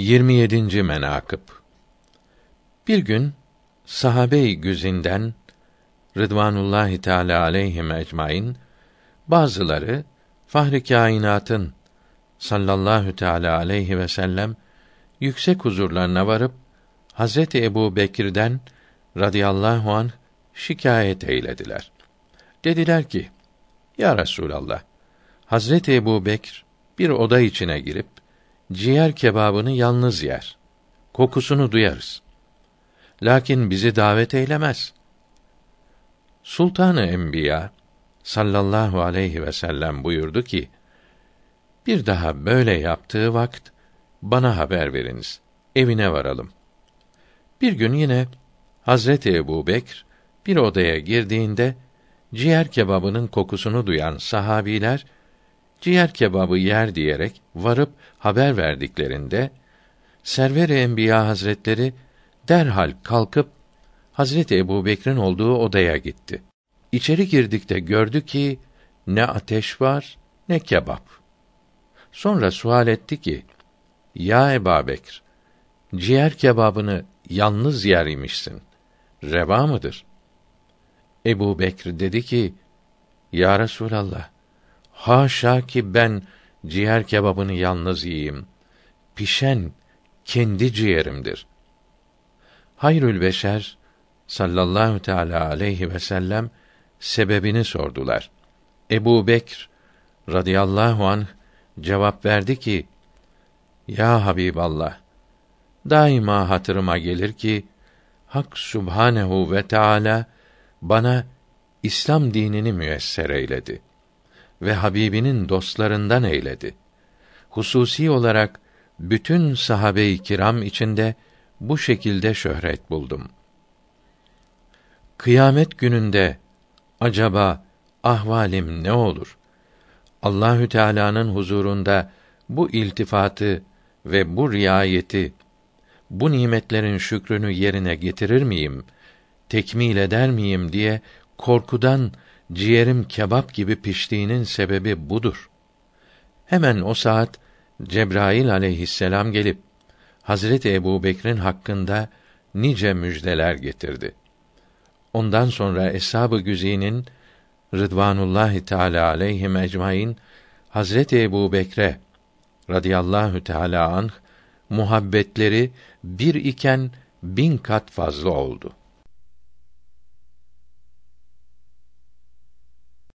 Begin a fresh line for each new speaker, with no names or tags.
27. menakıb Bir gün sahabe-i güzinden Rıdvanullahi Teala aleyhim ecmaîn bazıları Fahri Kainatın sallallahu teala aleyhi ve sellem yüksek huzurlarına varıp Hazreti Ebu Bekir'den radıyallahu an şikayet eylediler. Dediler ki: Ya Resulallah, Hazreti Ebu Bekr bir oda içine girip ciğer kebabını yalnız yer. Kokusunu duyarız. Lakin bizi davet eylemez. Sultanı Enbiya sallallahu aleyhi ve sellem buyurdu ki: Bir daha böyle yaptığı vakt bana haber veriniz. Evine varalım. Bir gün yine Hazreti Ebu Bekr bir odaya girdiğinde ciğer kebabının kokusunu duyan sahabiler ciğer kebabı yer diyerek varıp haber verdiklerinde Server-i Enbiya Hazretleri derhal kalkıp Hazreti Ebu Bekir'in olduğu odaya gitti. İçeri girdikte gördü ki ne ateş var ne kebap. Sonra sual etti ki: Ya Ebu Bekir, ciğer kebabını yalnız yer imişsin. Reva mıdır? Ebu Bekr dedi ki, Ya Resulallah, haşa ki ben ciğer kebabını yalnız yiyeyim. Pişen kendi ciğerimdir. Hayrül Beşer sallallahu teala aleyhi ve sellem sebebini sordular. Ebu Bekr radıyallahu anh cevap verdi ki: Ya Habiballah, daima hatırıma gelir ki Hak Subhanehu ve Teala bana İslam dinini müyesser eyledi ve Habibinin dostlarından eyledi. Hususi olarak bütün sahabe-i kiram içinde bu şekilde şöhret buldum. Kıyamet gününde acaba ahvalim ne olur? Allahü Teala'nın huzurunda bu iltifatı ve bu riayeti bu nimetlerin şükrünü yerine getirir miyim? Tekmil eder miyim diye korkudan ciğerim kebap gibi piştiğinin sebebi budur. Hemen o saat Cebrail aleyhisselam gelip Hazreti Ebu Bekir'in hakkında nice müjdeler getirdi. Ondan sonra eshab-ı güzinin Rıdvanullahi Teala aleyhi ecmaîn Hazreti Ebu Bekre radıyallahu teala anh muhabbetleri bir iken bin kat fazla oldu.